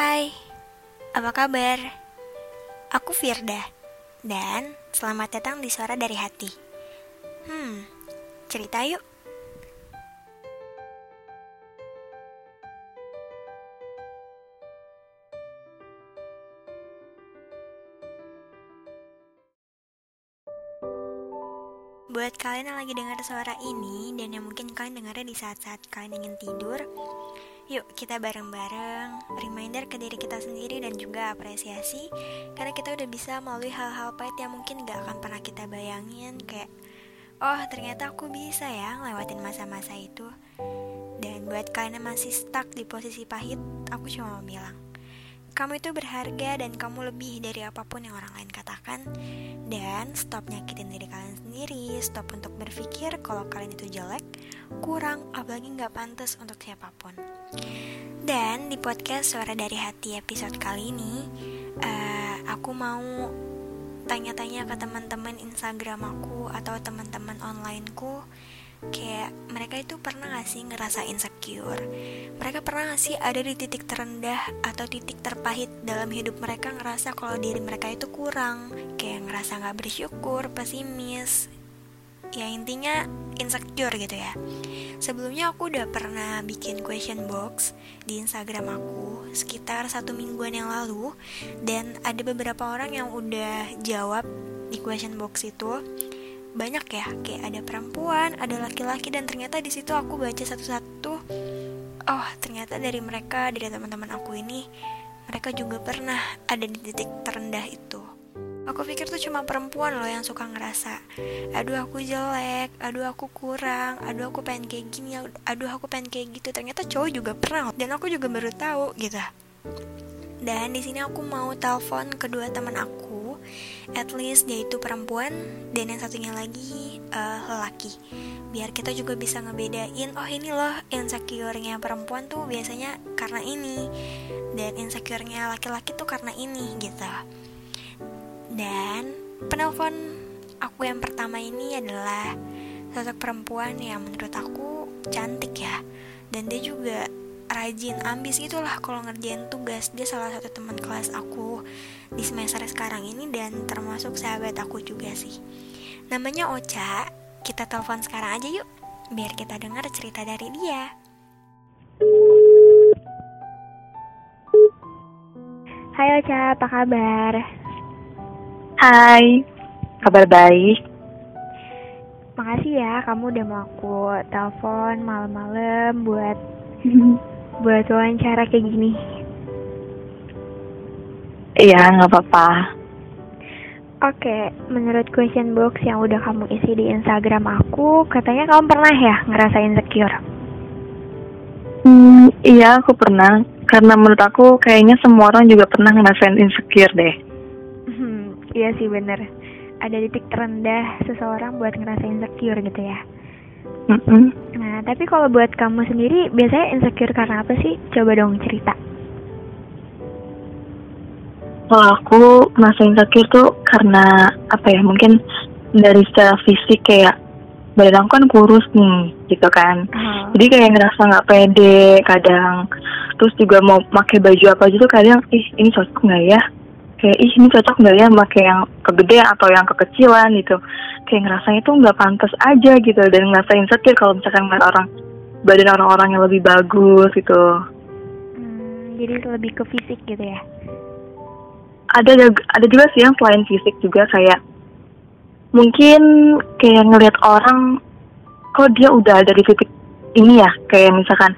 Hai, apa kabar? Aku Firda, dan selamat datang di Suara Dari Hati. Hmm, cerita yuk. Buat kalian yang lagi dengar suara ini dan yang mungkin kalian dengarnya di saat-saat kalian ingin tidur, yuk kita bareng-bareng. Reminder ke diri kita sendiri dan juga apresiasi. Karena kita udah bisa melalui hal-hal pahit yang mungkin gak akan pernah kita bayangin. Kayak oh ternyata aku bisa ya ngelewatin masa-masa itu. Dan buat kalian yang masih stuck di posisi pahit, aku cuma mau bilang, kamu itu berharga dan kamu lebih dari apa pun yang orang lain katakan. Dan stop nyakitin diri kalian sendiri, stop untuk berpikir kalau kalian itu jelek, kurang, apalagi nggak pantas untuk siapa pun. Dan di podcast Suara Dari Hati episode kali ini, uh, aku mau tanya-tanya ke teman-teman Instagram aku atau teman-teman onlineku kayak mereka itu pernah gak sih ngerasa insecure? Mereka pernah gak sih ada di titik terendah atau titik terpahit dalam hidup mereka ngerasa kalau diri mereka itu kurang? Kayak ngerasa gak bersyukur pesimis? Ya intinya insecure gitu ya. Sebelumnya aku udah pernah bikin question box di instagram aku sekitar satu mingguan yang lalu dan ada beberapa orang yang udah jawab di question box itu banyak ya. Kayak ada perempuan ada laki-laki dan ternyata di situ aku baca satu-satu oh ternyata dari mereka dari teman-teman aku ini mereka juga pernah ada di titik terendah itu. Aku pikir tuh cuma perempuan loh yang suka ngerasa aduh aku jelek aduh aku kurang aduh aku pengen kayak gini aduh aku pengen kayak gitu. Ternyata cowok juga pernah dan aku juga baru tahu gitu. Dan di sini aku mau telepon kedua teman aku at least dia itu perempuan dan yang satunya lagi uh, lelaki. Biar kita juga bisa ngebedain oh ini loh insecure-nya perempuan tuh biasanya karena ini dan insecure-nya laki-laki tuh karena ini gitu. Dan penelpon aku yang pertama ini adalah sosok perempuan yang menurut aku cantik ya. Dan dia juga rajin ambis itulah kalau ngerjain tugas. Dia salah satu teman kelas aku di semester sekarang ini dan termasuk sahabat aku juga sih. Namanya Ocha kita telepon sekarang aja yuk biar kita dengar cerita dari dia. Hai Ocha apa kabar? Hai kabar baik. Makasih ya kamu udah mau aku telepon malam-malam buat buat wawancara kayak gini. Iya, nggak apa-apa. Oke, menurut question box yang udah kamu isi di Instagram aku, katanya kamu pernah ya ngerasa insecure? Hmm, iya aku pernah. Karena menurut aku kayaknya semua orang juga pernah ngerasain insecure deh. Hmm, iya sih bener. Ada titik terendah seseorang buat ngerasa insecure gitu ya. Mm -mm. Nah, tapi kalau buat kamu sendiri biasanya insecure karena apa sih? Coba dong cerita. Kalau aku merasa insecure tuh karena apa ya? Mungkin dari secara fisik kayak badan aku kan kurus nih, gitu kan. Oh. Jadi kayak ngerasa nggak pede kadang. Terus juga mau pakai baju apa aja tuh kadang, ih ini cocok nggak ya? Kayak ih ini cocok nggak ya pakai yang kegedean atau yang kekecilan gitu. Kayak ngerasanya tuh nggak pantas aja gitu dan ngerasa insecure kalau misalkan ngeliat orang badan orang-orang yang lebih bagus gitu. Hmm, jadi lebih ke fisik gitu ya? Ada ada juga sih yang selain fisik juga kayak mungkin kayak ngelihat orang kok dia udah ada di titik ini ya? Kayak misalkan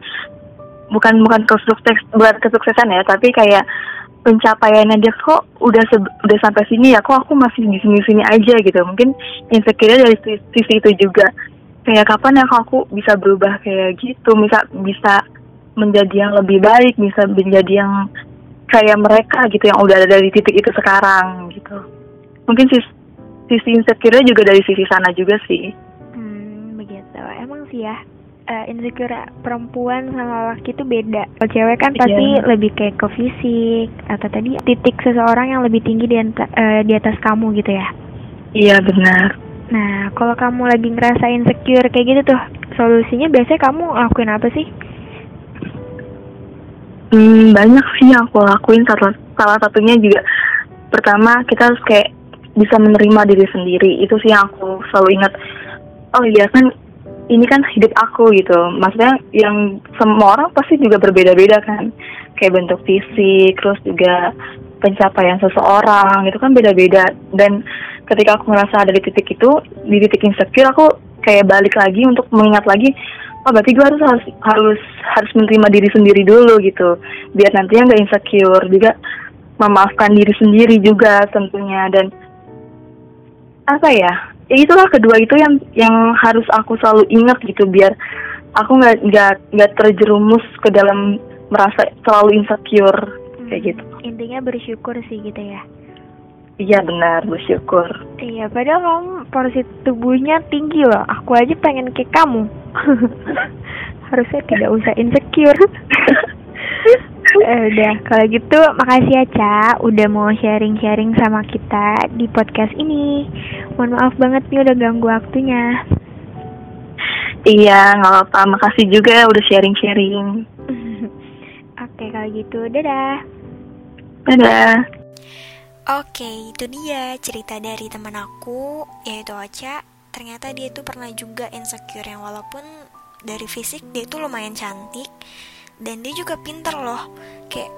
bukan bukan kesukses bukan kesuksesan ya tapi kayak pencapaiannya dia kok udah udah sampai sini ya kok aku masih di sini sini aja gitu. Mungkin insecure dari sisi itu juga. Kayak kapan ya aku bisa berubah kayak gitu? Bisa bisa menjadi yang lebih baik bisa menjadi yang kayak mereka gitu yang udah ada dari titik itu sekarang gitu. Mungkin sisi, sisi insecure juga dari sisi sana juga sih. Hmm begitu. Emang sih ya uh, insecure perempuan sama laki itu beda. Kalau cewek kan pasti yeah. lebih kayak ke fisik atau tadi titik seseorang yang lebih tinggi di, uh, di atas kamu gitu ya. Iya benar. Nah kalau kamu lagi ngerasa insecure kayak gitu tuh, solusinya biasanya kamu lakuin apa sih? Hmm, banyak sih yang aku lakuin salah, salah satunya juga pertama kita harus kayak bisa menerima diri sendiri itu sih yang aku selalu ingat oh iya kan ini kan hidup aku gitu. Maksudnya yang semua orang pasti juga berbeda-beda kan. Kayak bentuk fisik terus juga pencapaian seseorang itu kan beda-beda. Dan ketika aku ngerasa ada di titik itu di titik insecure aku kayak balik lagi untuk mengingat lagi oh berarti gue harus harus harus harus menerima diri sendiri dulu gitu. Biar nantinya nggak insecure juga memaafkan diri sendiri juga tentunya. Dan apa ya itulah kedua itu yang yang harus aku selalu ingat gitu biar aku nggak nggak nggak terjerumus ke dalam merasa selalu insecure kayak Hmm, gitu Intinya bersyukur sih gitu ya. iya benar bersyukur Iya, padahal kamu porsi tubuhnya tinggi loh. Aku aja pengen kayak kamu. Harusnya tidak usah insecure. Eh, udah, kalau gitu makasih ya Ca, udah mau sharing-sharing sama kita di podcast ini. Mohon maaf banget nih udah ganggu waktunya. iya nggak apa-apa makasih juga udah sharing sharing Oke, kalau gitu dadah. dadah Oke, itu dia cerita dari teman aku, yaitu Ocha. Ternyata dia itu pernah juga insecure yang walaupun dari fisik dia itu lumayan cantik dan dia juga pinter loh. Kayak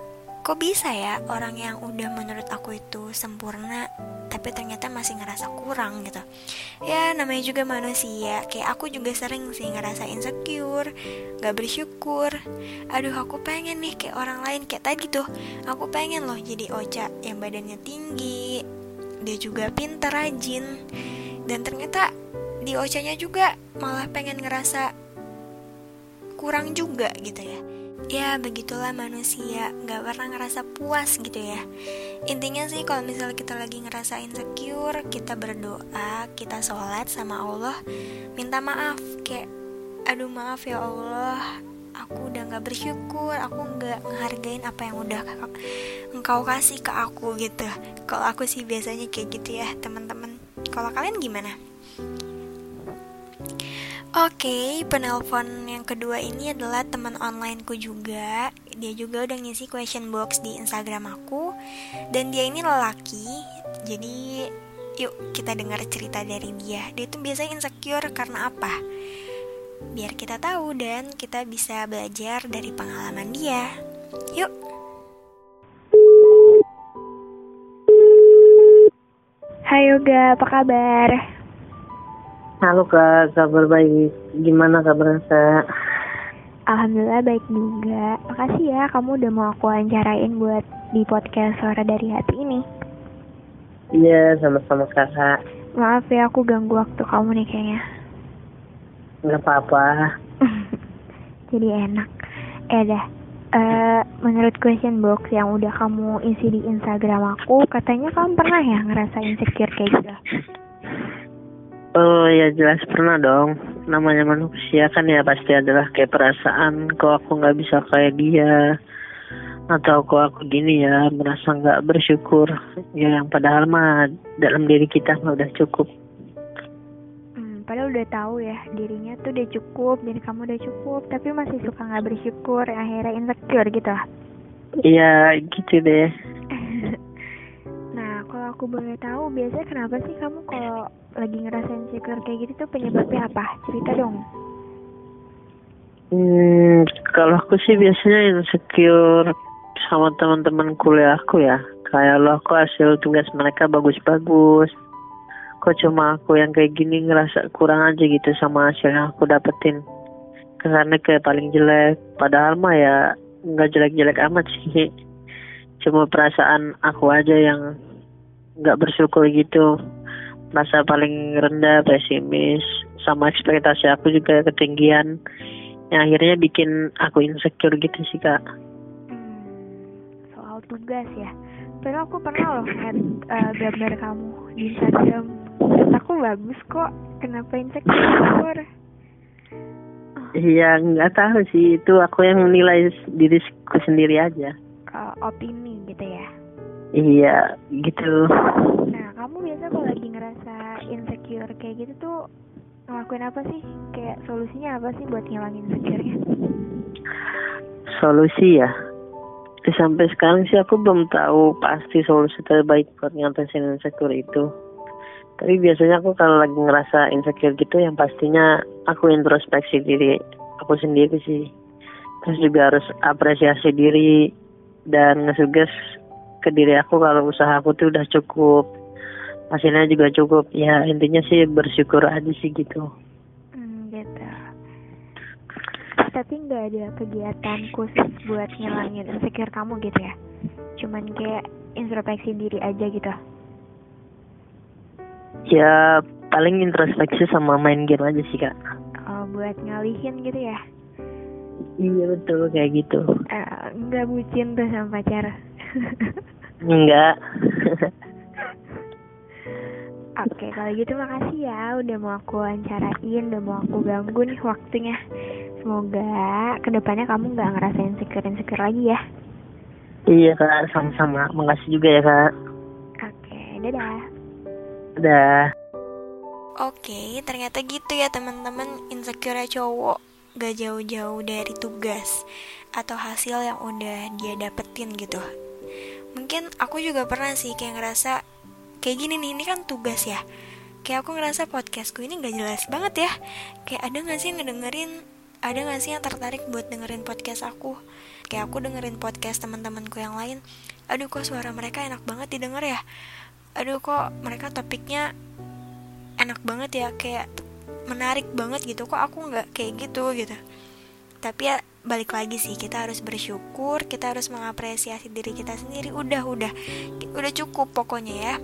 kok bisa ya orang yang udah menurut aku itu sempurna tapi ternyata masih ngerasa kurang gitu. Ya namanya juga manusia, kayak aku juga sering sih ngerasa insecure, gak bersyukur. Aduh aku pengen nih kayak orang lain kayak tadi tuh. Aku pengen loh jadi Ocha yang badannya tinggi, dia juga pintar rajin, dan ternyata di Ochanya juga malah pengen ngerasa kurang juga gitu ya. Ya begitulah manusia, gak pernah ngerasa puas gitu ya. Intinya sih kalau misalnya kita lagi ngerasa insecure, kita berdoa, kita sholat sama Allah, minta maaf kayak, aduh maaf ya Allah, aku udah gak bersyukur, aku gak ngehargain apa yang udah engkau kasih ke aku gitu. Kalau aku sih biasanya kayak gitu ya teman-teman. Kalau kalian gimana? Oke, penelpon yang kedua ini adalah teman onlineku juga. Dia juga udah ngisi question box di Instagram aku. Dan dia ini lelaki. Jadi, yuk kita dengar cerita dari dia. Dia tuh biasanya insecure karena apa? Biar kita tahu dan kita bisa belajar dari pengalaman dia. Yuk. Hai Yoga, apa kabar? Halo kak, kabar baik. Gimana kabar kak? Alhamdulillah baik juga. Makasih ya kamu udah mau aku wawancarain buat di podcast Suara dari Hati ini. Iya, sama-sama kakak. Maaf ya aku ganggu waktu kamu nih kayaknya. Nggak apa-apa. Jadi enak. Eh dah. Eh, menurut question box yang udah kamu isi di Instagram aku, katanya kamu pernah ya ngerasa insecure kayak gitu? Oh ya jelas pernah dong. Namanya manusia kan ya pasti adalah kayak perasaan kok aku nggak bisa kayak dia? Atau kok aku gini ya merasa nggak bersyukur? Ya yang padahal mah dalam diri kita mah udah cukup. Hmm, padahal udah tahu ya dirinya tuh udah cukup, diri kamu udah cukup, tapi masih suka nggak bersyukur, akhirnya insecure gitu iya gitu deh aku boleh tahu, biasanya kenapa sih kamu kalau lagi ngerasain insecure kayak gitu tuh penyebabnya apa? Cerita dong. Hmm, kalau aku sih biasanya insecure sama teman-teman kuliahku ya. Kayak loh kok hasil tugas mereka bagus-bagus. Kok cuma aku yang kayak gini ngerasa kurang aja gitu sama hasil yang aku dapetin. Kesannya kayak paling jelek. Padahal mah ya nggak jelek-jelek amat sih. Cuma perasaan aku aja yang nggak bersyukur gitu. Merasa paling rendah, pesimis. Sama ekspektasi aku juga ketinggian yang akhirnya bikin aku insecure gitu sih kak Hmm, soal tugas ya. Padahal aku pernah loh lihat eh, gambar kamu di Instagram. Aku bagus kok. Kenapa insecure? Iya nggak tahu sih itu aku yang menilai diriku sendiri aja Kalau opini gitu ya. Iya gitu Nah, kamu biasa kalau lagi ngerasa insecure kayak gitu tuh ngelakuin apa sih? Kayak solusinya apa sih buat ngilangin insecure-nya? solusi ya sampai sekarang sih aku belum tahu pasti solusi terbaik buat ngatasin insecure itu tapi biasanya aku kalau lagi ngerasa insecure gitu yang pastinya aku introspeksi diri aku sendiri sih terus juga harus apresiasi diri dan ngesuges ke diri aku kalau usaha aku tuh udah cukup. Hasilnya juga cukup. Ya intinya sih bersyukur aja sih gitu. Hmm, gitu. Tapi nggak ada kegiatan khusus buat ngilangin insecure kamu gitu ya? Cuman kayak introspeksi diri aja gitu? Ya paling introspeksi sama main game aja sih kak. Oh, buat ngalihin gitu ya? Iya betul. Kayak gitu. Uh, nggak bucin tuh sama pacar enggak Oke, kalau gitu makasih ya udah mau aku wawancarain, udah mau aku ganggu nih waktunya. Semoga ke depannya kamu nggak ngerasain insecure-insecure lagi ya. Iya kak, sama-sama. Makasih juga ya kak. Oke, dadah. Dadah. Oke, ternyata gitu ya teman-teman insecure cowok gak jauh-jauh dari tugas atau hasil yang udah dia dapetin gitu. Mungkin aku juga pernah sih kayak ngerasa kayak gini nih ini kan tugas ya. Kayak aku ngerasa podcastku ini gak jelas banget ya. Kayak ada gak sih ngedengerin ada gak sih yang tertarik buat dengerin podcast aku? Kayak aku dengerin podcast teman-temanku yang lain. Aduh kok suara mereka enak banget didengar ya? Aduh kok mereka topiknya enak banget ya? Kayak menarik banget gitu. Kok aku nggak kayak gitu gitu. Tapi ya balik lagi sih kita harus bersyukur kita harus mengapresiasi diri kita sendiri. Udah udah udah cukup pokoknya ya.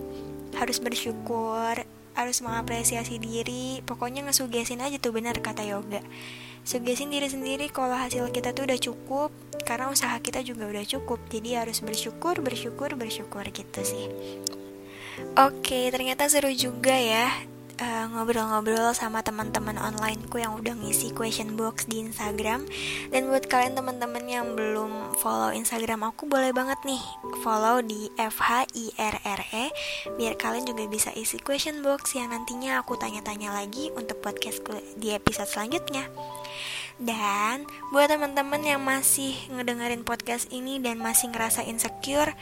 Harus bersyukur harus mengapresiasi diri. Pokoknya ngesugesin aja tuh benar kata yoga. Sugesin diri sendiri kalau hasil kita tuh udah cukup karena usaha kita juga udah cukup. Jadi harus bersyukur bersyukur bersyukur gitu sih. Oke ternyata seru juga ya eh, ngobrol-ngobrol sama teman-teman onlineku yang udah ngisi question box di Instagram dan buat kalian teman-teman yang belum follow Instagram aku boleh banget nih follow di FHIRRE biar kalian juga bisa isi question box yang nantinya aku tanya-tanya lagi untuk podcastku di episode selanjutnya. Dan buat teman-teman yang masih ngedengerin podcast ini dan masih ngerasa insecure,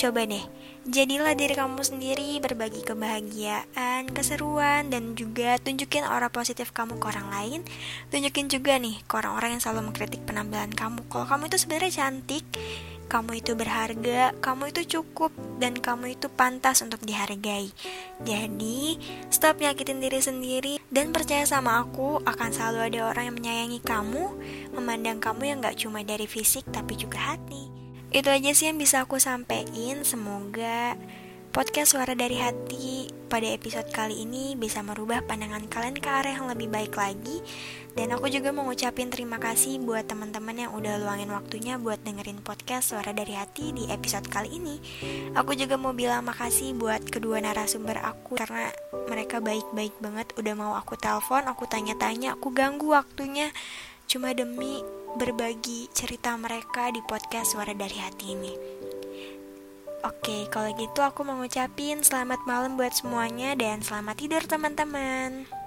coba deh jadilah diri kamu sendiri, berbagi kebahagiaan, keseruan, dan juga tunjukin aura positif kamu ke orang lain. Tunjukin juga nih ke orang-orang yang selalu mengkritik penampilan kamu. Kalau kamu itu sebenarnya cantik, kamu itu berharga, kamu itu cukup, dan kamu itu pantas untuk dihargai. Jadi, stop nyakitin diri sendiri dan percaya sama aku akan selalu ada orang yang menyayangi kamu, memandang kamu yang gak cuma dari fisik tapi juga hati. Itu aja sih yang bisa aku sampaikan. Semoga podcast suara dari hati pada episode kali ini bisa merubah pandangan kalian ke arah yang lebih baik lagi dan aku juga mau ngucapin terima kasih buat teman-teman yang udah luangin waktunya buat dengerin podcast Suara dari Hati di episode kali ini. Aku juga mau bilang makasih buat kedua narasumber aku karena mereka baik-baik banget udah mau aku telepon, aku tanya-tanya, aku ganggu waktunya cuma demi berbagi cerita mereka di podcast Suara dari Hati ini. Oke, kalau gitu aku mau ngucapin selamat malam buat semuanya dan selamat tidur teman-teman.